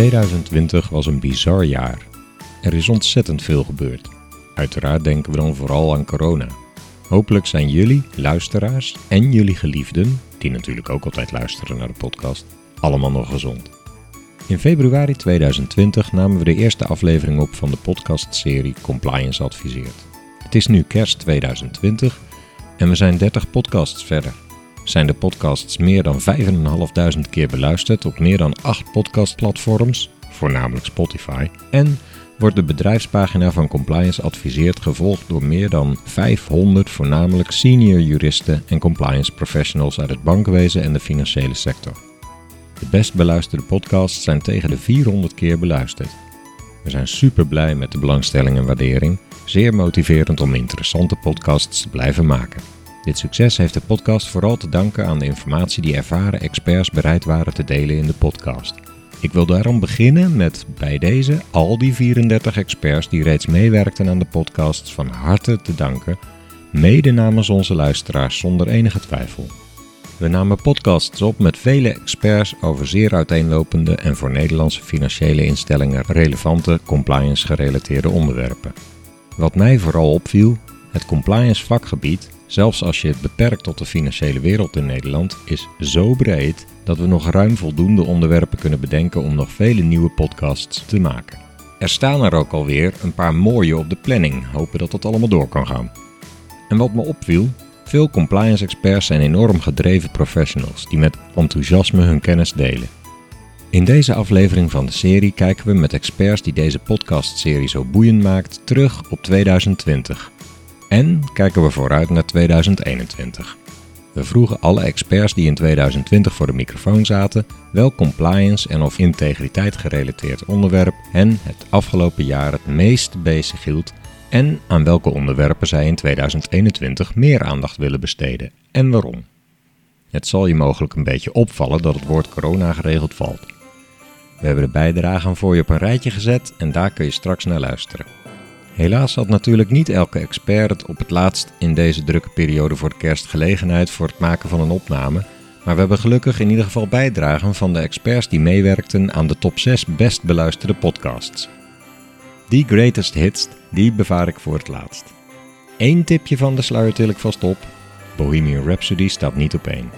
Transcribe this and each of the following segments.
2020 was een bizar jaar. Er is ontzettend veel gebeurd. Uiteraard denken we dan vooral aan corona. Hopelijk zijn jullie, luisteraars en jullie geliefden, die natuurlijk ook altijd luisteren naar de podcast, allemaal nog gezond. In februari 2020 namen we de eerste aflevering op van de podcastserie Compliance Adviseert. Het is nu kerst 2020 en we zijn 30 podcasts verder. Zijn de podcasts meer dan 5.500 keer beluisterd op meer dan 8 podcastplatforms, voornamelijk Spotify, en wordt de bedrijfspagina van Compliance Adviseert gevolgd door meer dan 500 voornamelijk senior juristen en compliance professionals uit het bankwezen en de financiële sector. De best beluisterde podcasts zijn tegen de 400 keer beluisterd. We zijn super blij met de belangstelling en waardering, zeer motiverend om interessante podcasts te blijven maken. Dit succes heeft de podcast vooral te danken aan de informatie die ervaren experts bereid waren te delen in de podcast. Ik wil daarom beginnen met bij deze al die 34 experts die reeds meewerkten aan de podcasts van harte te danken, mede namens onze luisteraars zonder enige twijfel. We namen podcasts op met vele experts over zeer uiteenlopende en voor Nederlandse financiële instellingen relevante compliance-gerelateerde onderwerpen. Wat mij vooral opviel, het compliance vakgebied zelfs als je het beperkt tot de financiële wereld in Nederland, is zo breed dat we nog ruim voldoende onderwerpen kunnen bedenken om nog vele nieuwe podcasts te maken. Er staan er ook alweer een paar mooie op de planning, hopen dat het allemaal door kan gaan. En wat me opviel, veel compliance experts zijn enorm gedreven professionals die met enthousiasme hun kennis delen. In deze aflevering van de serie kijken we met experts die deze podcastserie zo boeiend maakt terug op 2020 en kijken we vooruit naar 2021. We vroegen alle experts die in 2020 voor de microfoon zaten welk compliance en of integriteit gerelateerd onderwerp hen het afgelopen jaar het meest bezig hield en aan welke onderwerpen zij in 2021 meer aandacht willen besteden en waarom. Het zal je mogelijk een beetje opvallen dat het woord corona geregeld valt. We hebben de bijdragen voor je op een rijtje gezet en daar kun je straks naar luisteren. Helaas had natuurlijk niet elke expert het op het laatst in deze drukke periode voor de kerst gelegenheid voor het maken van een opname, maar we hebben gelukkig in ieder geval bijdragen van de experts die meewerkten aan de top 6 best beluisterde podcasts. Die greatest hits, die bevaar ik voor het laatst. Eén tipje van de sluier til ik vast op, Bohemian Rhapsody staat niet op één.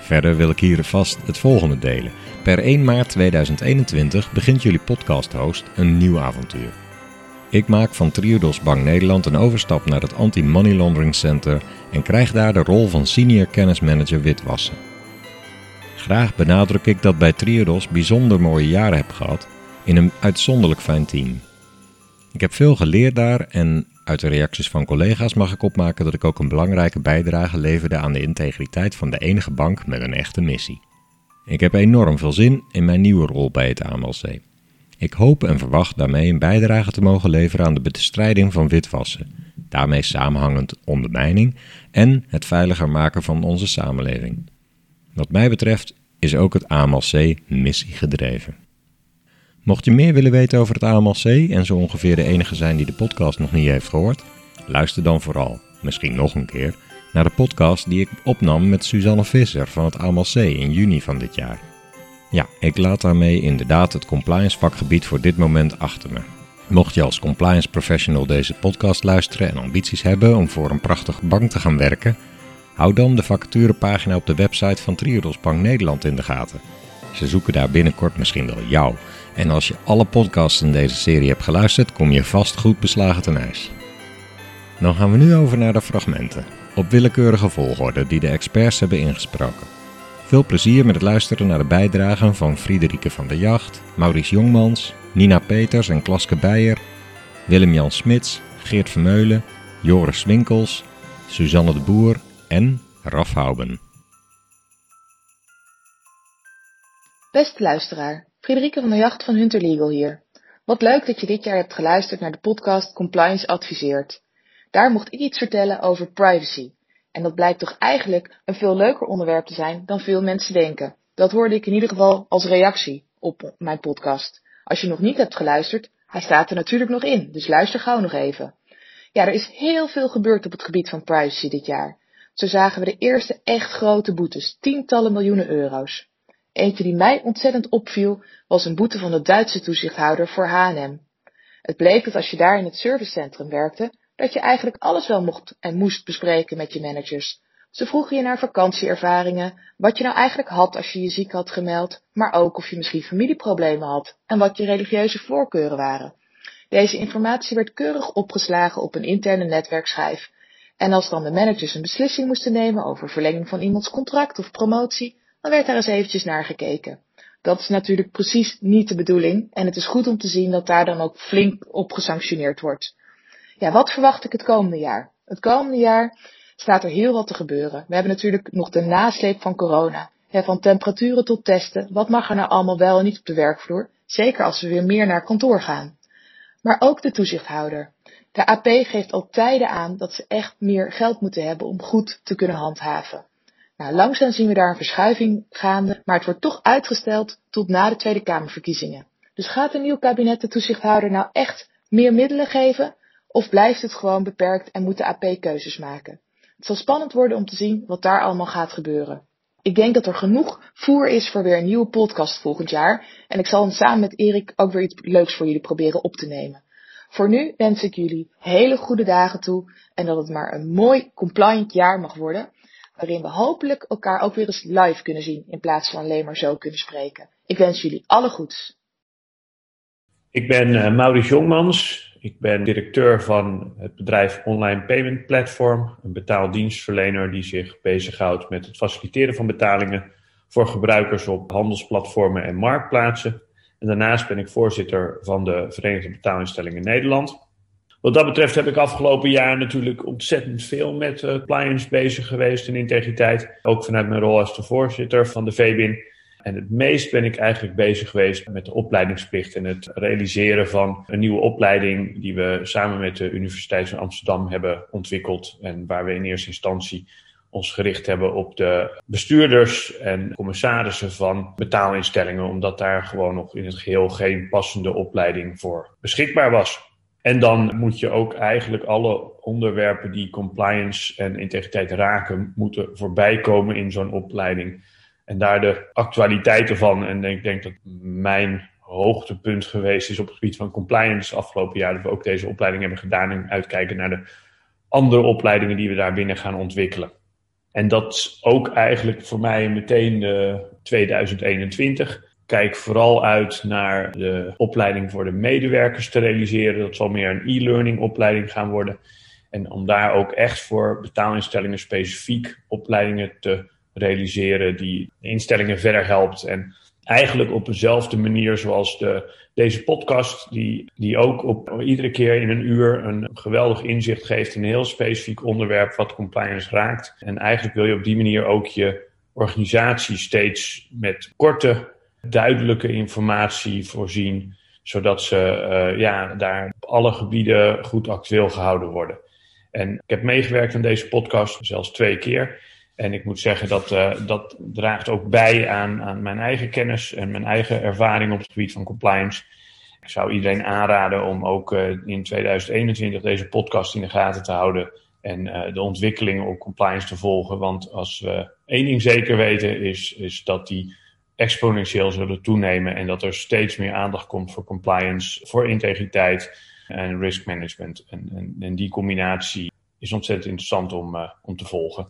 Verder wil ik hier vast het volgende delen. Per 1 maart 2021 begint jullie podcast-host een nieuw avontuur. Ik maak van Triodos Bank Nederland een overstap naar het Anti-Money Laundering Center en krijg daar de rol van senior kennismanager witwassen. Graag benadruk ik dat bij Triodos bijzonder mooie jaren heb gehad in een uitzonderlijk fijn team. Ik heb veel geleerd daar en uit de reacties van collega's mag ik opmaken dat ik ook een belangrijke bijdrage leverde aan de integriteit van de enige bank met een echte missie. Ik heb enorm veel zin in mijn nieuwe rol bij het AMLC. Ik hoop en verwacht daarmee een bijdrage te mogen leveren aan de bestrijding van witwassen, daarmee samenhangend ondermijning en het veiliger maken van onze samenleving. Wat mij betreft is ook het AMLC missiegedreven. Mocht je meer willen weten over het AMLC en zo ongeveer de enige zijn die de podcast nog niet heeft gehoord, luister dan vooral, misschien nog een keer, naar de podcast die ik opnam met Suzanne Visser van het AMLC in juni van dit jaar. Ja, ik laat daarmee inderdaad het compliance vakgebied voor dit moment achter me. Mocht je als compliance professional deze podcast luisteren en ambities hebben om voor een prachtige bank te gaan werken, hou dan de vacaturepagina op de website van Triodos Bank Nederland in de gaten. Ze zoeken daar binnenkort misschien wel jou. En als je alle podcasts in deze serie hebt geluisterd, kom je vast goed beslagen ten ijs. Dan gaan we nu over naar de fragmenten, op willekeurige volgorde die de experts hebben ingesproken. Veel plezier met het luisteren naar de bijdragen van Friederike van der Jacht, Maurice Jongmans, Nina Peters en Klaske Beijer, Willem-Jan Smits, Geert Vermeulen, Joris Winkels, Suzanne de Boer en Raf Houben. Beste luisteraar, Friederike van der Jacht van Hunter Legal hier. Wat leuk dat je dit jaar hebt geluisterd naar de podcast Compliance Adviseert. Daar mocht ik iets vertellen over privacy. En dat blijkt toch eigenlijk een veel leuker onderwerp te zijn dan veel mensen denken. Dat hoorde ik in ieder geval als reactie op mijn podcast. Als je nog niet hebt geluisterd, hij staat er natuurlijk nog in, dus luister gauw nog even. Ja, er is heel veel gebeurd op het gebied van privacy dit jaar. Zo zagen we de eerste echt grote boetes, tientallen miljoenen euro's. Eentje die mij ontzettend opviel was een boete van de Duitse toezichthouder voor H&M. Het bleek dat als je daar in het servicecentrum werkte, dat je eigenlijk alles wel mocht en moest bespreken met je managers. Ze vroegen je naar vakantieervaringen, wat je nou eigenlijk had als je je ziek had gemeld, maar ook of je misschien familieproblemen had en wat je religieuze voorkeuren waren. Deze informatie werd keurig opgeslagen op een interne netwerkschijf. En als dan de managers een beslissing moesten nemen over verlenging van iemands contract of promotie, dan werd daar eens eventjes naar gekeken. Dat is natuurlijk precies niet de bedoeling en het is goed om te zien dat daar dan ook flink op gesanctioneerd wordt. Ja, wat verwacht ik het komende jaar? Het komende jaar staat er heel wat te gebeuren. We hebben natuurlijk nog de nasleep van corona. van temperaturen tot testen. Wat mag er nou allemaal wel en niet op de werkvloer? Zeker als we weer meer naar kantoor gaan. Maar ook de toezichthouder. De AP geeft al tijden aan dat ze echt meer geld moeten hebben om goed te kunnen handhaven. Nou, langzaam zien we daar een verschuiving gaande, maar het wordt toch uitgesteld tot na de Tweede Kamerverkiezingen. Dus gaat een nieuw kabinet de toezichthouder nou echt meer middelen geven? Of blijft het gewoon beperkt en moet de AP keuzes maken? Het zal spannend worden om te zien wat daar allemaal gaat gebeuren. Ik denk dat er genoeg voer is voor weer een nieuwe podcast volgend jaar. En ik zal samen met Erik ook weer iets leuks voor jullie proberen op te nemen. Voor nu wens ik jullie hele goede dagen toe en dat het maar een mooi compliant jaar mag worden. Waarin we hopelijk elkaar ook weer eens live kunnen zien in plaats van alleen maar zo kunnen spreken. Ik wens jullie alle goeds. Ik ben uh, Maurice Jongmans. Ik ben directeur van het bedrijf Online Payment Platform, een betaaldienstverlener die zich bezighoudt met het faciliteren van betalingen voor gebruikers op handelsplatformen en marktplaatsen. En daarnaast ben ik voorzitter van de Verenigde Betaalinstellingen Nederland. Wat dat betreft heb ik afgelopen jaar natuurlijk ontzettend veel met uh, clients bezig geweest en integriteit. Ook vanuit mijn rol als de voorzitter van de VBIN. En het meest ben ik eigenlijk bezig geweest met de opleidingsplicht en het realiseren van een nieuwe opleiding die we samen met de Universiteit van Amsterdam hebben ontwikkeld. En waar we in eerste instantie ons gericht hebben op de bestuurders en commissarissen van betaalinstellingen, omdat daar gewoon nog in het geheel geen passende opleiding voor beschikbaar was. En dan moet je ook eigenlijk alle onderwerpen die compliance en integriteit raken, moeten voorbij komen in zo'n opleiding. En daar de actualiteiten van. En ik denk dat mijn hoogtepunt geweest is op het gebied van compliance afgelopen jaar. Dat we ook deze opleiding hebben gedaan en uitkijken naar de andere opleidingen die we daar binnen gaan ontwikkelen. En dat is ook eigenlijk voor mij meteen de 2021. Kijk vooral uit naar de opleiding voor de medewerkers te realiseren. Dat zal meer een e-learning opleiding gaan worden. En om daar ook echt voor betaalinstellingen specifiek opleidingen te realiseren die instellingen verder helpt. En eigenlijk op dezelfde manier zoals de, deze podcast, die, die ook op iedere keer in een uur een geweldig inzicht geeft in een heel specifiek onderwerp wat compliance raakt. En eigenlijk wil je op die manier ook je organisatie steeds met korte, duidelijke informatie voorzien, zodat ze uh, ja, daar op alle gebieden goed actueel gehouden worden. En ik heb meegewerkt aan deze podcast, zelfs twee keer. En ik moet zeggen dat uh, dat draagt ook bij aan, aan mijn eigen kennis en mijn eigen ervaring op het gebied van compliance. Ik zou iedereen aanraden om ook uh, in 2021 deze podcast in de gaten te houden en uh, de ontwikkelingen op compliance te volgen. Want als we één ding zeker weten is, is dat die exponentieel zullen toenemen en dat er steeds meer aandacht komt voor compliance, voor integriteit en risk management. En, en, en die combinatie is ontzettend interessant om, om te volgen.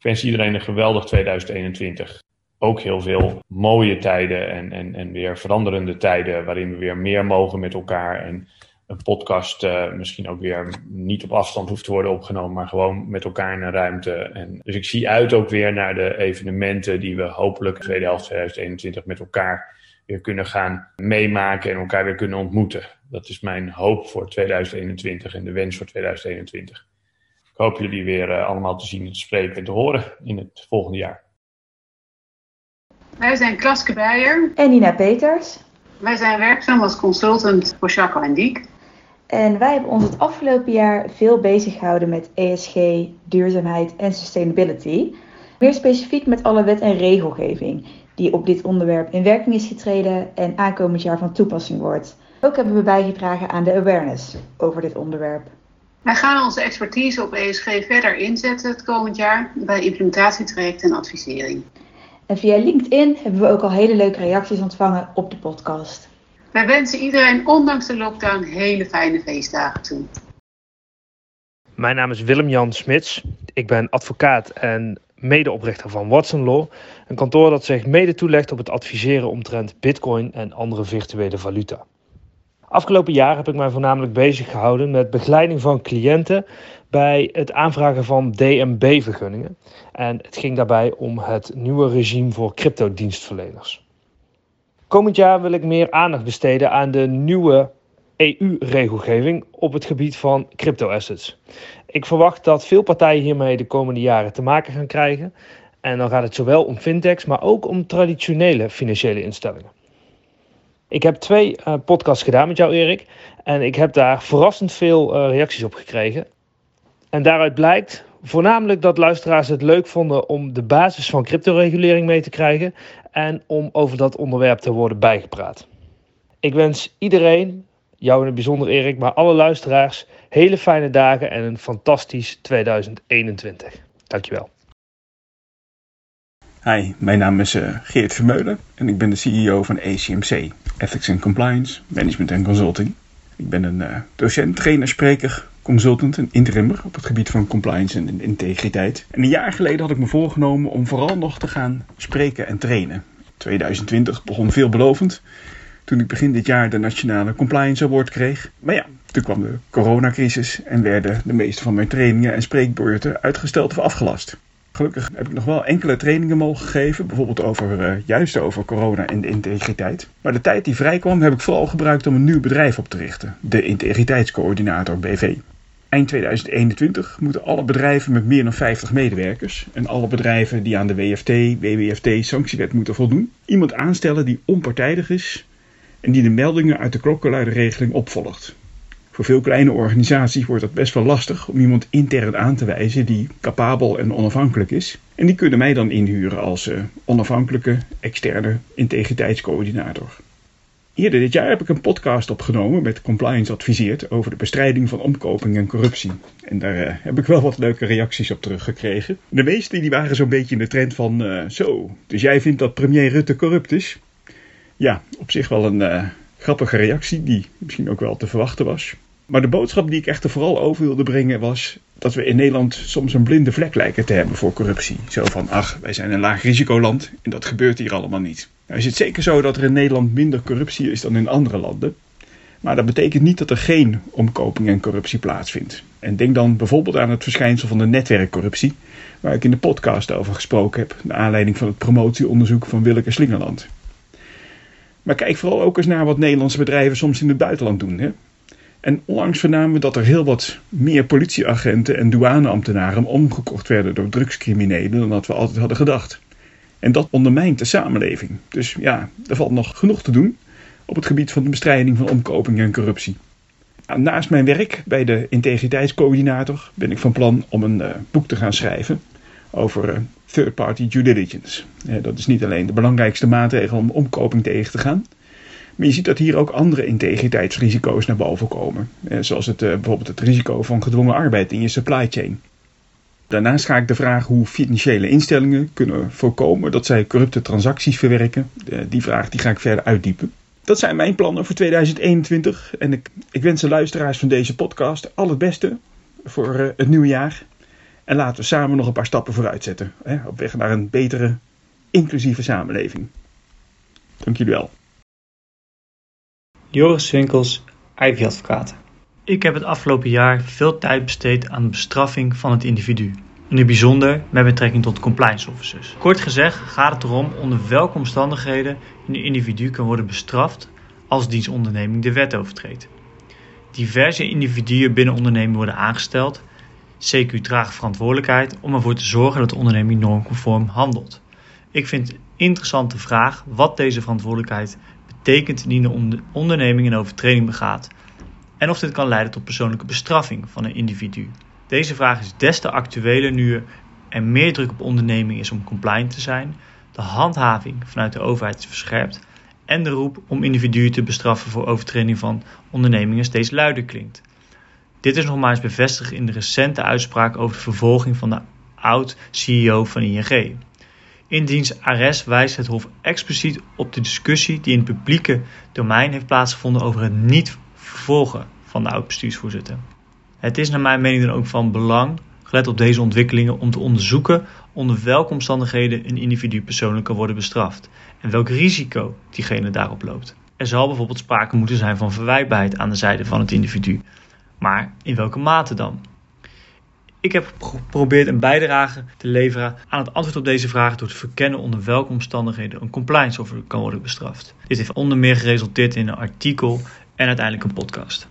Wens iedereen een geweldig 2021. Ook heel veel mooie tijden en, en, en weer veranderende tijden waarin we weer meer mogen met elkaar. En een podcast uh, misschien ook weer niet op afstand hoeft te worden opgenomen, maar gewoon met elkaar in een ruimte. En dus ik zie uit ook weer naar de evenementen die we hopelijk in de tweede helft 2021 met elkaar weer kunnen gaan meemaken en elkaar weer kunnen ontmoeten. Dat is mijn hoop voor 2021 en de wens voor 2021 hoop jullie weer uh, allemaal te zien, te spreken en te horen in het volgende jaar. Wij zijn Klaske Beijer. En Nina Peters. Wij zijn werkzaam als consultant voor Jacques en Diek. En wij hebben ons het afgelopen jaar veel bezig gehouden met ESG, duurzaamheid en sustainability. Meer specifiek met alle wet en regelgeving die op dit onderwerp in werking is getreden en aankomend jaar van toepassing wordt. Ook hebben we bijgedragen aan de awareness over dit onderwerp. Wij gaan onze expertise op ESG verder inzetten het komend jaar bij implementatietrajecten en advisering. En via LinkedIn hebben we ook al hele leuke reacties ontvangen op de podcast. Wij wensen iedereen, ondanks de lockdown, hele fijne feestdagen toe. Mijn naam is Willem-Jan Smits. Ik ben advocaat en medeoprichter van Watson Law. Een kantoor dat zich mede toelegt op het adviseren omtrent bitcoin en andere virtuele valuta. Afgelopen jaar heb ik mij voornamelijk bezig gehouden met begeleiding van cliënten bij het aanvragen van DMB-vergunningen. En het ging daarbij om het nieuwe regime voor cryptodienstverleners. Komend jaar wil ik meer aandacht besteden aan de nieuwe EU-regelgeving op het gebied van cryptoassets. Ik verwacht dat veel partijen hiermee de komende jaren te maken gaan krijgen. En dan gaat het zowel om fintechs, maar ook om traditionele financiële instellingen. Ik heb twee uh, podcasts gedaan met jou, Erik. En ik heb daar verrassend veel uh, reacties op gekregen. En daaruit blijkt voornamelijk dat luisteraars het leuk vonden om de basis van cryptoregulering mee te krijgen. En om over dat onderwerp te worden bijgepraat. Ik wens iedereen, jou in het bijzonder Erik, maar alle luisteraars, hele fijne dagen en een fantastisch 2021. Dankjewel. Hi, mijn naam is uh, Geert Vermeulen en ik ben de CEO van ACMC, Ethics and Compliance, Management and Consulting. Ik ben een uh, docent, trainer, spreker, consultant en interimmer op het gebied van compliance en integriteit. En een jaar geleden had ik me voorgenomen om vooral nog te gaan spreken en trainen. 2020 begon veelbelovend toen ik begin dit jaar de Nationale Compliance Award kreeg. Maar ja, toen kwam de coronacrisis en werden de meeste van mijn trainingen en spreekbeurten uitgesteld of afgelast. Gelukkig heb ik nog wel enkele trainingen mogen geven, bijvoorbeeld over, uh, juist over corona en integriteit. Maar de tijd die vrij kwam heb ik vooral gebruikt om een nieuw bedrijf op te richten, de Integriteitscoördinator BV. Eind 2021 moeten alle bedrijven met meer dan 50 medewerkers en alle bedrijven die aan de WFT, WWFT sanctiewet moeten voldoen, iemand aanstellen die onpartijdig is en die de meldingen uit de klokkenluiderregeling opvolgt. Voor veel kleine organisaties wordt het best wel lastig om iemand intern aan te wijzen die capabel en onafhankelijk is. En die kunnen mij dan inhuren als uh, onafhankelijke externe integriteitscoördinator. Eerder dit jaar heb ik een podcast opgenomen met Compliance Adviseert over de bestrijding van omkoping en corruptie. En daar uh, heb ik wel wat leuke reacties op teruggekregen. De meeste die waren zo'n beetje in de trend van uh, zo, dus jij vindt dat premier Rutte corrupt is? Ja, op zich wel een grappige reactie die misschien ook wel te verwachten was. Maar de boodschap die ik echter vooral over wilde brengen was dat we in Nederland soms een blinde vlek lijken te hebben voor corruptie. Zo van, ach, wij zijn een laag risicoland en dat gebeurt hier allemaal niet. Nou is het zeker zo dat er in Nederland minder corruptie is dan in andere landen. Maar dat betekent niet dat er geen omkoping en corruptie plaatsvindt. En denk dan bijvoorbeeld aan het verschijnsel van de netwerkcorruptie, waar ik in de podcast over gesproken heb, naar aanleiding van het promotieonderzoek van Willeke Slingerland. Maar kijk vooral ook eens naar wat Nederlandse bedrijven soms in het buitenland doen. Hè? En onlangs vernamen we dat er heel wat meer politieagenten en douaneambtenaren omgekocht werden door drugscriminelen dan dat we altijd hadden gedacht. En dat ondermijnt de samenleving. Dus ja, er valt nog genoeg te doen op het gebied van de bestrijding van omkoping en corruptie. Naast mijn werk bij de integriteitscoördinator ben ik van plan om een uh, boek te gaan schrijven over uh, third-party due diligence. Uh, dat is niet alleen de belangrijkste maatregel om omkoping tegen te gaan, maar je ziet dat hier ook andere integriteitsrisico's naar boven komen. Eh, zoals het, eh, bijvoorbeeld het risico van gedwongen arbeid in je supply chain. Daarnaast ga ik de vraag hoe financiële instellingen kunnen voorkomen dat zij corrupte transacties verwerken. Eh, die vraag die ga ik verder uitdiepen. Dat zijn mijn plannen voor 2021. En ik, ik wens de luisteraars van deze podcast al het beste voor het nieuwe jaar. En laten we samen nog een paar stappen vooruit zetten. Op weg naar een betere, inclusieve samenleving. Dank jullie wel. Joris Winkels, Ivy Advocaten. Ik heb het afgelopen jaar veel tijd besteed aan de bestraffing van het individu. In het bijzonder met betrekking tot compliance officers. Kort gezegd gaat het erom onder welke omstandigheden een individu kan worden bestraft als dienstonderneming de wet overtreedt. Diverse individuen binnen onderneming worden aangesteld. CQ draagt verantwoordelijkheid om ervoor te zorgen dat de onderneming normconform handelt. Ik vind het interessante vraag wat deze verantwoordelijkheid betekent indien de onderneming een overtreding begaat en of dit kan leiden tot persoonlijke bestraffing van een individu. Deze vraag is des te actueler nu er meer druk op onderneming is om compliant te zijn, de handhaving vanuit de overheid is verscherpt en de roep om individuen te bestraffen voor overtreding van ondernemingen steeds luider klinkt. Dit is nogmaals bevestigd in de recente uitspraak over de vervolging van de oud-CEO van ING. In diens arrest wijst het Hof expliciet op de discussie die in het publieke domein heeft plaatsgevonden over het niet vervolgen van de oud-bestuursvoorzitter. Het is naar mijn mening dan ook van belang, gelet op deze ontwikkelingen, om te onderzoeken onder welke omstandigheden een individu persoonlijk kan worden bestraft en welk risico diegene daarop loopt. Er zal bijvoorbeeld sprake moeten zijn van verwijtbaarheid aan de zijde van het individu. Maar in welke mate dan? Ik heb geprobeerd een bijdrage te leveren aan het antwoord op deze vraag door te verkennen onder welke omstandigheden een compliance officer kan worden bestraft. Dit heeft onder meer geresulteerd in een artikel en uiteindelijk een podcast.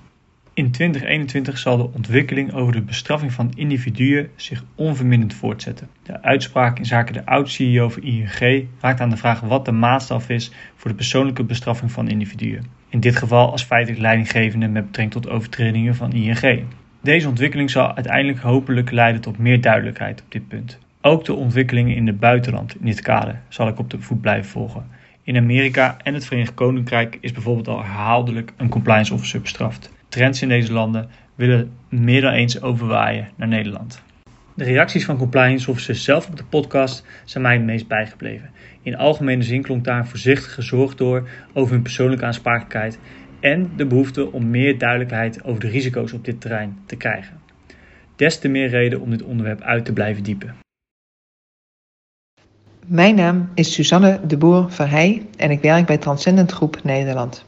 In 2021 zal de ontwikkeling over de bestraffing van individuen zich onverminderd voortzetten. De uitspraak in zaken de oud-CEO van ING raakt aan de vraag wat de maatstaf is voor de persoonlijke bestraffing van individuen. In dit geval als feitelijk leidinggevende met betrekking tot overtredingen van ING. Deze ontwikkeling zal uiteindelijk hopelijk leiden tot meer duidelijkheid op dit punt. Ook de ontwikkelingen in het buitenland in dit kader zal ik op de voet blijven volgen. In Amerika en het Verenigd Koninkrijk is bijvoorbeeld al herhaaldelijk een compliance officer bestraft. Trends in deze landen willen meer dan eens overwaaien naar Nederland. De reacties van compliance officers zelf op de podcast zijn mij het meest bijgebleven. In algemene zin klonk daar een voorzichtige zorg door over hun persoonlijke aansprakelijkheid en de behoefte om meer duidelijkheid over de risico's op dit terrein te krijgen. Des te meer reden om dit onderwerp uit te blijven diepen. Mijn naam is Suzanne de Boer Verheij en ik werk bij Transcendent Groep Nederland.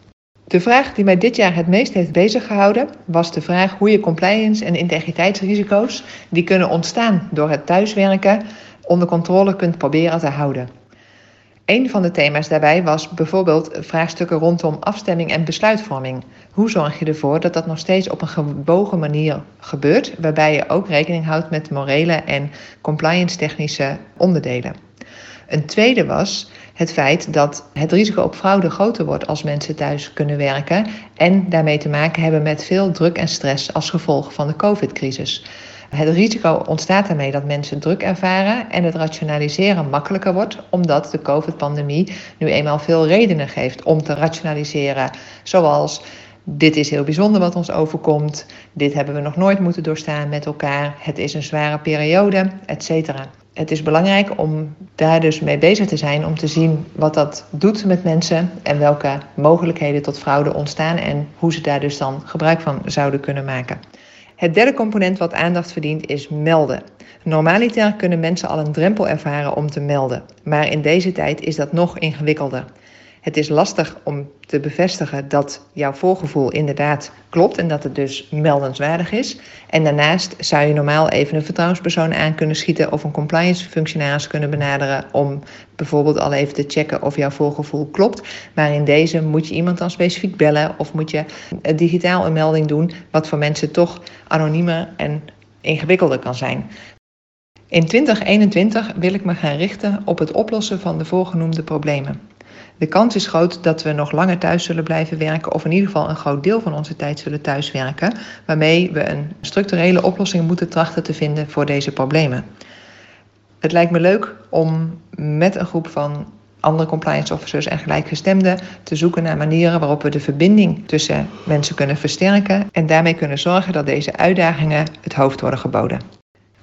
De vraag die mij dit jaar het meest heeft beziggehouden was de vraag hoe je compliance en integriteitsrisico's die kunnen ontstaan door het thuiswerken onder controle kunt proberen te houden. Een van de thema's daarbij was bijvoorbeeld vraagstukken rondom afstemming en besluitvorming. Hoe zorg je ervoor dat dat nog steeds op een gebogen manier gebeurt, waarbij je ook rekening houdt met morele en compliance-technische onderdelen? Een tweede was het feit dat het risico op fraude groter wordt als mensen thuis kunnen werken en daarmee te maken hebben met veel druk en stress als gevolg van de COVID-crisis. Het risico ontstaat daarmee dat mensen druk ervaren en het rationaliseren makkelijker wordt, omdat de COVID-pandemie nu eenmaal veel redenen geeft om te rationaliseren, zoals dit is heel bijzonder wat ons overkomt, dit hebben we nog nooit moeten doorstaan met elkaar, het is een zware periode, etc. Het is belangrijk om daar dus mee bezig te zijn om te zien wat dat doet met mensen en welke mogelijkheden tot fraude ontstaan en hoe ze daar dus dan gebruik van zouden kunnen maken. Het derde component wat aandacht verdient is melden. Normaliter kunnen mensen al een drempel ervaren om te melden, maar in deze tijd is dat nog ingewikkelder. Het is lastig om te bevestigen dat jouw voorgevoel inderdaad klopt en dat het dus meldenswaardig is. En daarnaast zou je normaal even een vertrouwenspersoon aan kunnen schieten of een compliance functionaris kunnen benaderen om bijvoorbeeld al even te checken of jouw voorgevoel klopt. Maar in deze moet je iemand dan specifiek bellen of moet je digitaal een melding doen, wat voor mensen toch anoniemer en ingewikkelder kan zijn. In 2021 wil ik me gaan richten op het oplossen van de voorgenoemde problemen. De kans is groot dat we nog langer thuis zullen blijven werken, of in ieder geval een groot deel van onze tijd zullen thuiswerken, waarmee we een structurele oplossing moeten trachten te vinden voor deze problemen. Het lijkt me leuk om met een groep van andere compliance officers en gelijkgestemden te zoeken naar manieren waarop we de verbinding tussen mensen kunnen versterken en daarmee kunnen zorgen dat deze uitdagingen het hoofd worden geboden.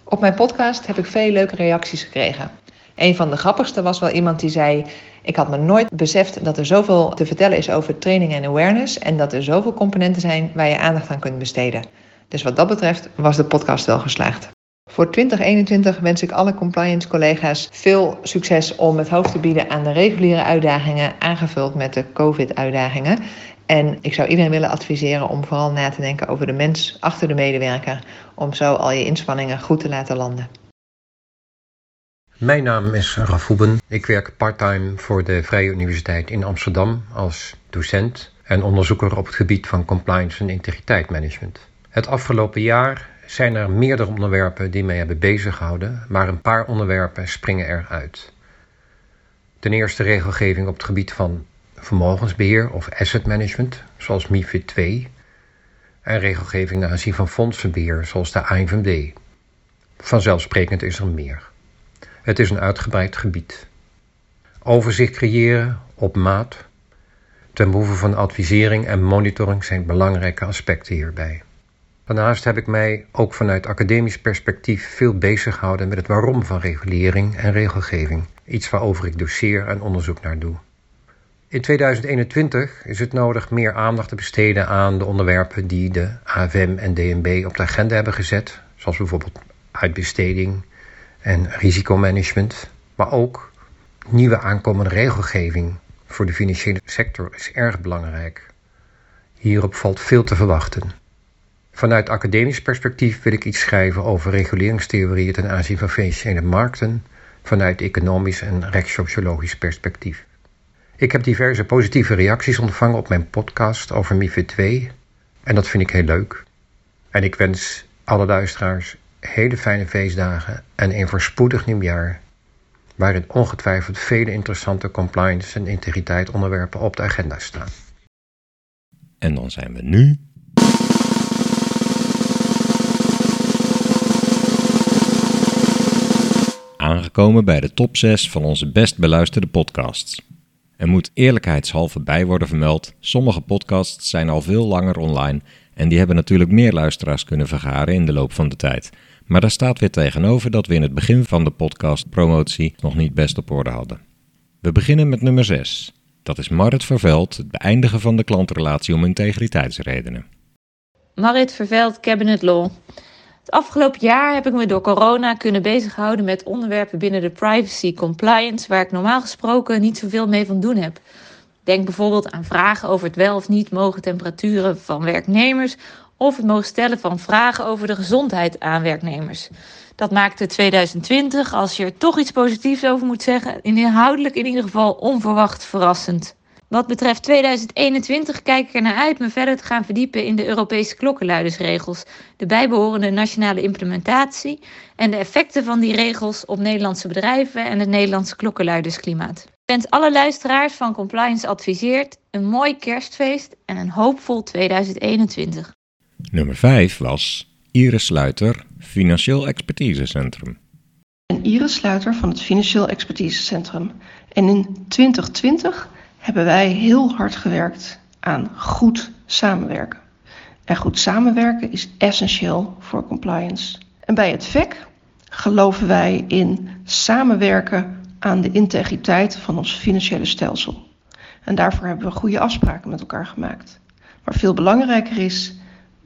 Op mijn podcast heb ik veel leuke reacties gekregen. Een van de grappigste was wel iemand die zei: Ik had me nooit beseft dat er zoveel te vertellen is over training en awareness. En dat er zoveel componenten zijn waar je aandacht aan kunt besteden. Dus wat dat betreft was de podcast wel geslaagd. Voor 2021 wens ik alle compliance collega's veel succes om het hoofd te bieden aan de reguliere uitdagingen, aangevuld met de COVID-uitdagingen. En ik zou iedereen willen adviseren om vooral na te denken over de mens achter de medewerker, om zo al je inspanningen goed te laten landen. Mijn naam is Raf Hoeben. Ik werk parttime voor de Vrije Universiteit in Amsterdam als docent en onderzoeker op het gebied van compliance en integriteitsmanagement. Het afgelopen jaar zijn er meerdere onderwerpen die mij hebben beziggehouden, maar een paar onderwerpen springen eruit. Ten eerste regelgeving op het gebied van vermogensbeheer of asset management, zoals MIFID 2, en regelgeving aanzien van fondsenbeheer, zoals de AIVMD. Vanzelfsprekend is er meer. Het is een uitgebreid gebied. Overzicht creëren op maat ten behoeve van advisering en monitoring zijn belangrijke aspecten hierbij. Daarnaast heb ik mij ook vanuit academisch perspectief veel bezig gehouden met het waarom van regulering en regelgeving. iets waarover ik doseer en onderzoek naar doe. In 2021 is het nodig meer aandacht te besteden aan de onderwerpen die de AFM en DNB op de agenda hebben gezet, zoals bijvoorbeeld uitbesteding en risicomanagement, maar ook nieuwe aankomende regelgeving voor de financiële sector is erg belangrijk. Hierop valt veel te verwachten. Vanuit academisch perspectief wil ik iets schrijven over reguleringstheorieën ten aanzien van financiële markten vanuit economisch en rechtssociologisch perspectief. Ik heb diverse positieve reacties ontvangen op mijn podcast over MIFID 2 en dat vind ik heel leuk. En ik wens alle luisteraars hele fijne feestdagen en een voorspoedig nieuwjaar, waarin ongetwijfeld vele interessante compliance en integriteit onderwerpen op de agenda staan. En dan zijn we nu aangekomen bij de top 6 van onze best beluisterde podcasts. Er moet eerlijkheidshalve bij worden vermeld, sommige podcasts zijn al veel langer online en die hebben natuurlijk meer luisteraars kunnen vergaren in de loop van de tijd. Maar daar staat weer tegenover dat we in het begin van de podcastpromotie nog niet best op orde hadden. We beginnen met nummer 6. Dat is Marit Verveld, het beëindigen van de klantrelatie om integriteitsredenen. Marit Verveld, Cabinet Law. Het afgelopen jaar heb ik me door corona kunnen bezighouden met onderwerpen binnen de privacy compliance, waar ik normaal gesproken niet zoveel mee van doen heb. Denk bijvoorbeeld aan vragen over het wel of niet mogen temperaturen van werknemers of het mogen stellen van vragen over de gezondheid aan werknemers. Dat maakte 2020, als je er toch iets positiefs over moet zeggen, inhoudelijk in ieder geval onverwacht verrassend. Wat betreft 2021 kijk ik er naar uit me verder te gaan verdiepen in de Europese klokkenluidersregels, de bijbehorende nationale implementatie en de effecten van die regels op Nederlandse bedrijven en het Nederlandse klokkenluidersklimaat. Ik wens alle luisteraars van Compliance Adviseert een mooi kerstfeest en een hoopvol 2021. Nummer 5 was Iris Sluiter, Financieel Expertisecentrum. En Iris Sluiter van het Financieel Expertisecentrum. En in 2020 hebben wij heel hard gewerkt aan goed samenwerken. En goed samenwerken is essentieel voor compliance. En bij het VEC geloven wij in samenwerken aan de integriteit van ons financiële stelsel. En daarvoor hebben we goede afspraken met elkaar gemaakt. Maar veel belangrijker is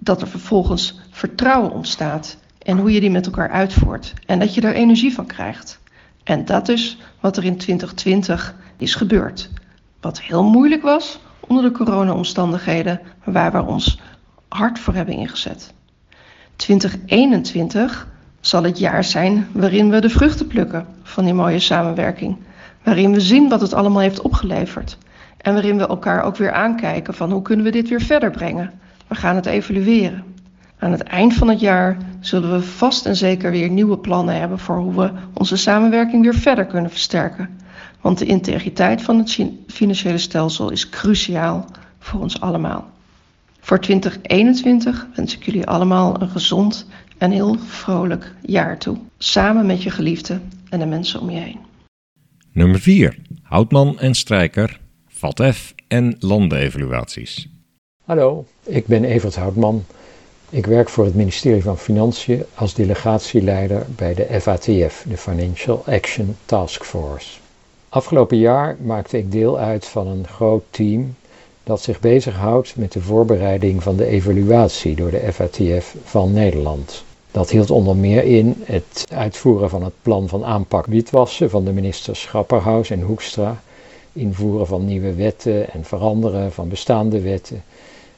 dat er vervolgens vertrouwen ontstaat en hoe je die met elkaar uitvoert en dat je er energie van krijgt. En dat is wat er in 2020 is gebeurd. Wat heel moeilijk was onder de corona-omstandigheden, waar we ons hard voor hebben ingezet. 2021 zal het jaar zijn waarin we de vruchten plukken van die mooie samenwerking. Waarin we zien wat het allemaal heeft opgeleverd. En waarin we elkaar ook weer aankijken van hoe kunnen we dit weer verder brengen. We gaan het evalueren. Aan het eind van het jaar zullen we vast en zeker weer nieuwe plannen hebben voor hoe we onze samenwerking weer verder kunnen versterken. Want de integriteit van het financiële stelsel is cruciaal voor ons allemaal. Voor 2021 wens ik jullie allemaal een gezond en heel vrolijk jaar toe. Samen met je geliefde en de mensen om je heen. Nummer 4. Houtman en Strijker, VATF en landenevaluaties. Hallo, ik ben Evert Houtman. Ik werk voor het ministerie van Financiën als delegatieleider bij de FATF, de Financial Action Task Force. Afgelopen jaar maakte ik deel uit van een groot team dat zich bezighoudt met de voorbereiding van de evaluatie door de FATF van Nederland. Dat hield onder meer in het uitvoeren van het plan van aanpak witwassen van de ministers Schapperhaus en Hoekstra, invoeren van nieuwe wetten en veranderen van bestaande wetten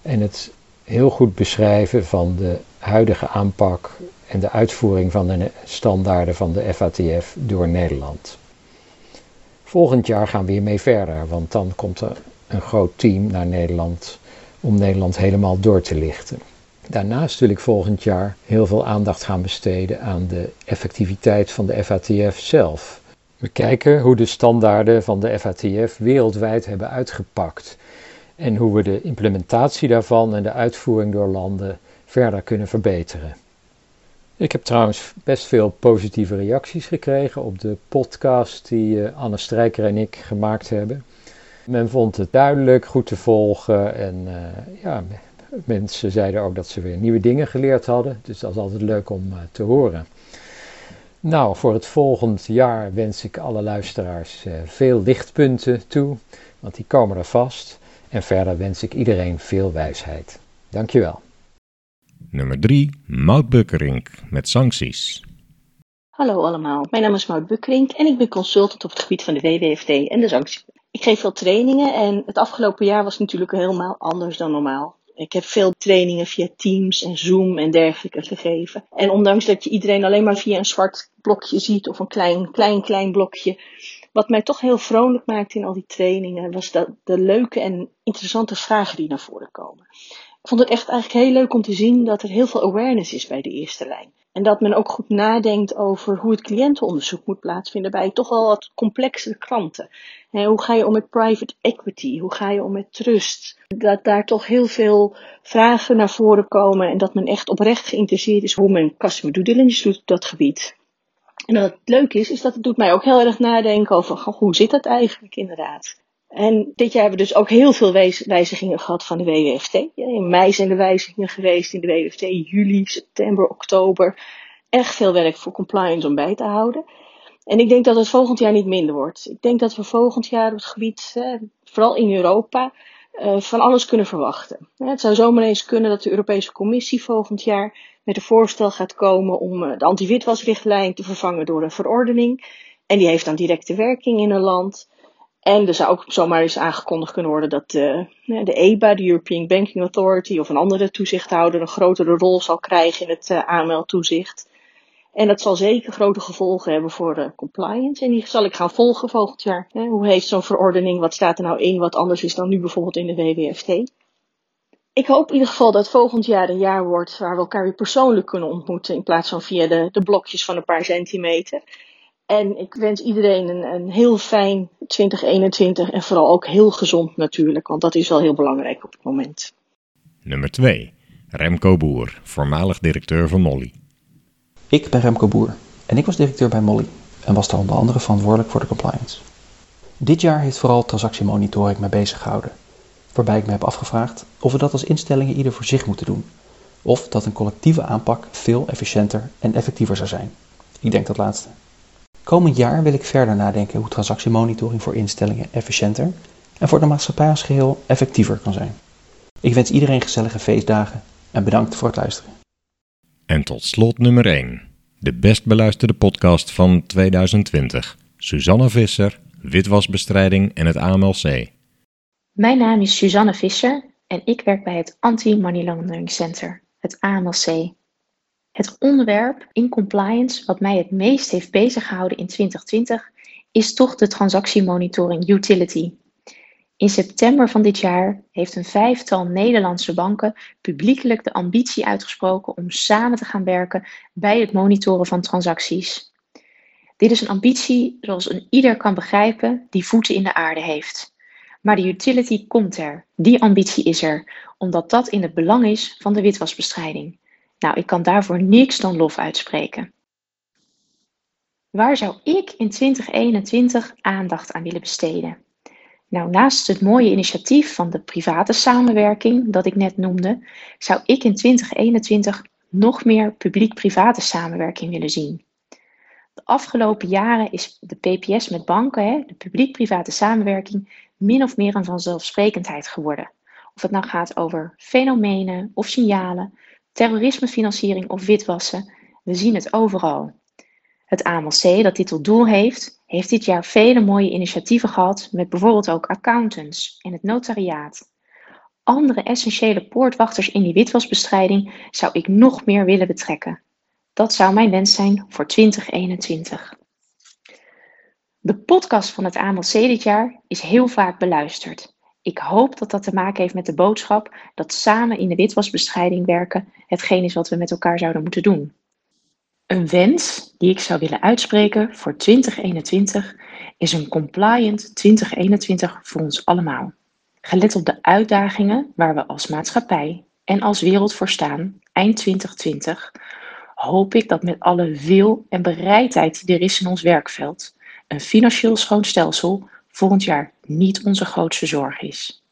en het heel goed beschrijven van de huidige aanpak en de uitvoering van de standaarden van de FATF door Nederland. Volgend jaar gaan we hiermee verder, want dan komt er een groot team naar Nederland om Nederland helemaal door te lichten. Daarnaast wil ik volgend jaar heel veel aandacht gaan besteden aan de effectiviteit van de FATF zelf. We kijken hoe de standaarden van de FATF wereldwijd hebben uitgepakt en hoe we de implementatie daarvan en de uitvoering door landen verder kunnen verbeteren. Ik heb trouwens best veel positieve reacties gekregen op de podcast die eh, Anne Strijker en ik gemaakt hebben. Men vond het duidelijk, goed te volgen en uh, ja, mensen zeiden ook dat ze weer nieuwe dingen geleerd hadden. Dus dat is altijd leuk om uh, te horen. Nou, voor het volgend jaar wens ik alle luisteraars veel lichtpunten toe, want die komen er vast. En verder wens ik iedereen veel wijsheid. Dankjewel. Nummer 3. Maud Bukkerink met sancties. Hallo allemaal, mijn naam is Maud Bukkerink en ik ben consultant op het gebied van de WWFT en de sancties. Ik geef veel trainingen en het afgelopen jaar was natuurlijk helemaal anders dan normaal. Ik heb veel trainingen via Teams en Zoom en dergelijke gegeven. En ondanks dat je iedereen alleen maar via een zwart blokje ziet of een klein, klein, klein blokje. Wat mij toch heel vrolijk maakte in al die trainingen was dat de leuke en interessante vragen die naar voren komen. Ik vond het echt eigenlijk heel leuk om te zien dat er heel veel awareness is bij de eerste lijn. En dat men ook goed nadenkt over hoe het cliëntenonderzoek moet plaatsvinden bij toch wel wat complexere klanten. hoe ga je om met private equity? Hoe ga je om met trust? Dat daar toch heel veel vragen naar voren komen en dat men echt oprecht geïnteresseerd is hoe men customer due diligence doet op dat gebied. En het leuk is, is dat het doet mij ook heel erg nadenken over hoe zit dat eigenlijk inderdaad. En dit jaar hebben we dus ook heel veel wijzigingen gehad van de WWFT. In mei zijn de wijzigingen geweest, in de WWFT juli, september, oktober. Echt veel werk voor compliance om bij te houden. En ik denk dat het volgend jaar niet minder wordt. Ik denk dat we volgend jaar op het gebied, vooral in Europa, eh, van alles kunnen verwachten. Het zou zomaar eens kunnen dat de Europese Commissie volgend jaar met een voorstel gaat komen om eh, de anti-witwasrichtlijn te vervangen door een verordening. En die heeft dan directe werking in een land. En er zou ook zomaar eens aangekondigd kunnen worden dat de, de EBA, de European Banking Authority, of een andere toezichthouder een grotere rol zal krijgen in het AML-toezicht. En dat zal zeker grote gevolgen hebben voor de compliance. En die zal ik gaan volgen volgend jaar. Hoe heeft zo'n verordening, wat staat er nou in, wat anders is dan nu bijvoorbeeld in de WWFT. Ik hoop in ieder geval dat volgend jaar een jaar wordt waar we elkaar weer persoonlijk kunnen ontmoeten. In plaats van via de, de blokjes van een paar centimeter. En ik wens iedereen een, een heel fijn 2021 en vooral ook heel gezond natuurlijk, want dat is wel heel belangrijk op het moment. Nummer 2. Remco Boer, voormalig directeur van Molly. Ik ben Remco Boer en ik was directeur bij Molly en was daar onder andere verantwoordelijk voor de compliance. Dit jaar heeft vooral transactiemonitoring mij bezig gehouden, waarbij ik me heb afgevraagd of we dat als instellingen ieder voor zich moeten doen, of dat een collectieve aanpak veel efficiënter en effectiever zou zijn. Ik denk dat laatste. Komend jaar wil ik verder nadenken hoe transactiemonitoring voor instellingen efficiënter en voor de maatschappij als geheel effectiever kan zijn. Ik wens iedereen gezellige feestdagen en bedankt voor het luisteren. En tot slot nummer 1. De best beluisterde podcast van 2020. Suzanne Visser, witwasbestrijding en het AMLC. Mijn naam is Suzanne Visser en ik werk bij het Anti-Money Laundering Center, het AMLC. Het onderwerp in compliance wat mij het meest heeft beziggehouden in 2020 is toch de transactiemonitoring utility. In september van dit jaar heeft een vijftal Nederlandse banken publiekelijk de ambitie uitgesproken om samen te gaan werken bij het monitoren van transacties. Dit is een ambitie, zoals een ieder kan begrijpen, die voeten in de aarde heeft. Maar de utility komt er, die ambitie is er, omdat dat in het belang is van de witwasbestrijding. Nou, ik kan daarvoor niks dan lof uitspreken. Waar zou ik in 2021 aandacht aan willen besteden? Nou, naast het mooie initiatief van de private samenwerking dat ik net noemde, zou ik in 2021 nog meer publiek-private samenwerking willen zien. De afgelopen jaren is de PPS met banken, de publiek-private samenwerking, min of meer een vanzelfsprekendheid geworden. Of het nou gaat over fenomenen of signalen, terrorismefinanciering of witwassen, we zien het overal. Het AMLC, dat dit tot doel heeft, heeft dit jaar vele mooie initiatieven gehad met bijvoorbeeld ook accountants en het notariaat. Andere essentiële poortwachters in die witwasbestrijding zou ik nog meer willen betrekken. Dat zou mijn wens zijn voor 2021. De podcast van het AMLC dit jaar is heel vaak beluisterd. Ik hoop dat dat te maken heeft met de boodschap dat samen in de witwasbestrijding werken hetgeen is wat we met elkaar zouden moeten doen. Een wens die ik zou willen uitspreken voor 2021 is een compliant 2021 voor ons allemaal. Gelet op de uitdagingen waar we als maatschappij en als wereld voor staan eind 2020, hoop ik dat met alle wil en bereidheid die er is in ons werkveld, een financieel schoon stelsel volgend jaar niet onze grootste zorg is.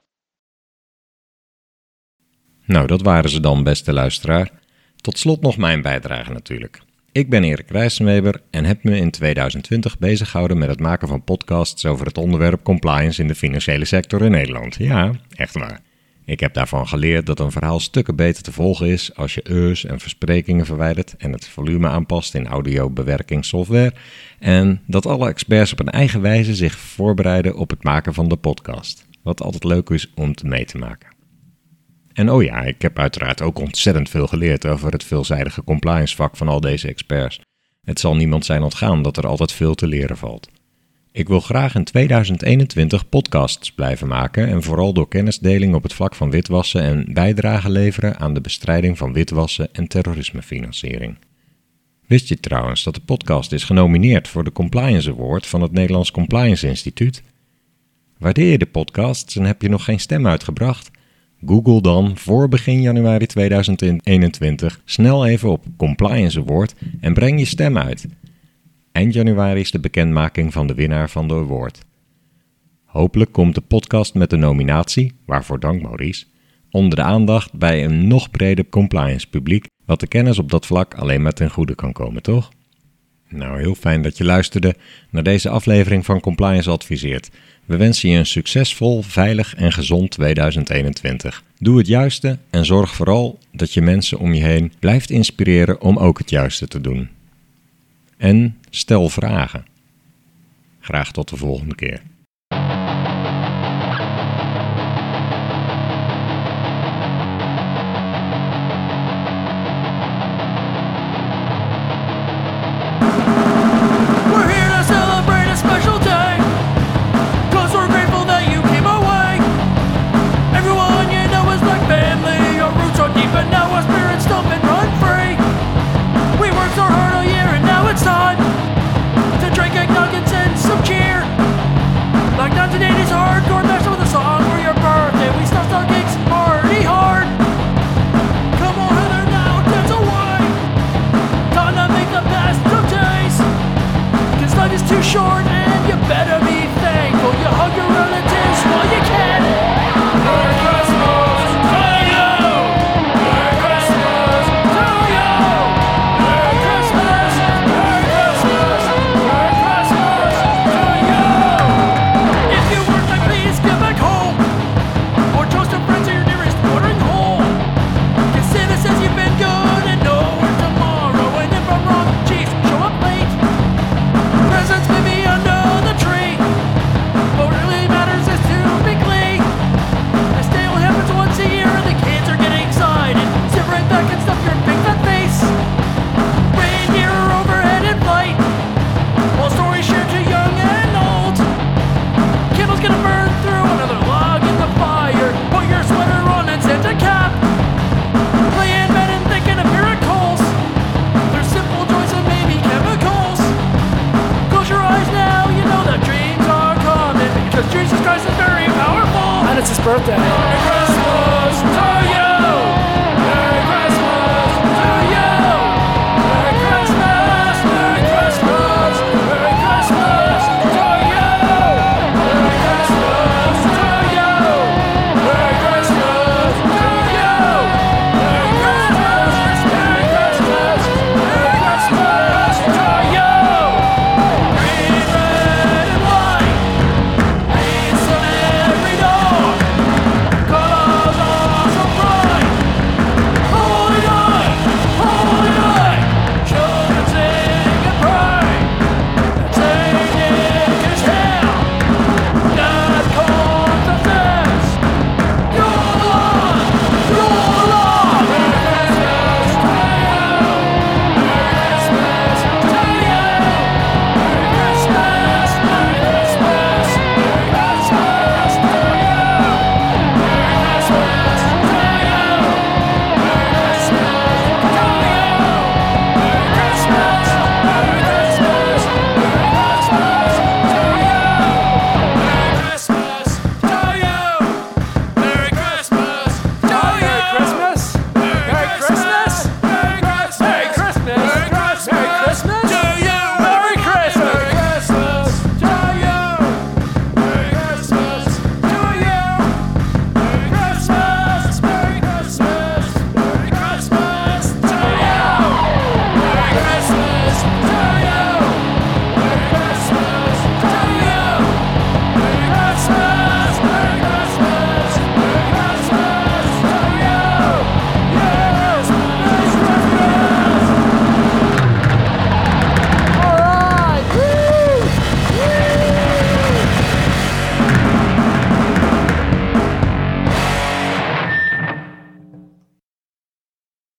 Nou, dat waren ze dan, beste luisteraar. Tot slot nog mijn bijdrage natuurlijk. Ik ben Erik Rijssenweber en heb me in 2020 bezig gehouden met het maken van podcasts over het onderwerp compliance in de financiële sector in Nederland. Ja, echt waar. Ik heb daarvan geleerd dat een verhaal stukken beter te volgen is als je eus en versprekingen verwijdert en het volume aanpast in audiobewerkingssoftware. En dat alle experts op een eigen wijze zich voorbereiden op het maken van de podcast. Wat altijd leuk is om te mee te maken. En oh ja, ik heb uiteraard ook ontzettend veel geleerd over het veelzijdige compliance vak van al deze experts. Het zal niemand zijn ontgaan dat er altijd veel te leren valt. Ik wil graag in 2021 podcasts blijven maken en vooral door kennisdeling op het vlak van witwassen en bijdrage leveren aan de bestrijding van witwassen en terrorismefinanciering. Wist je trouwens dat de podcast is genomineerd voor de Compliance Award van het Nederlands Compliance Instituut? Waardeer je de podcasts en heb je nog geen stem uitgebracht? Google dan voor begin januari 2021 snel even op Compliance Award en breng je stem uit. Eind januari is de bekendmaking van de winnaar van de award. Hopelijk komt de podcast met de nominatie, waarvoor dank Maurice, onder de aandacht bij een nog breder compliance publiek, wat de kennis op dat vlak alleen maar ten goede kan komen, toch? Nou, heel fijn dat je luisterde naar deze aflevering van Compliance Adviseert. We wensen je een succesvol, veilig en gezond 2021. Doe het juiste en zorg vooral dat je mensen om je heen blijft inspireren om ook het juiste te doen. En stel vragen. Graag tot de volgende keer. Birthday.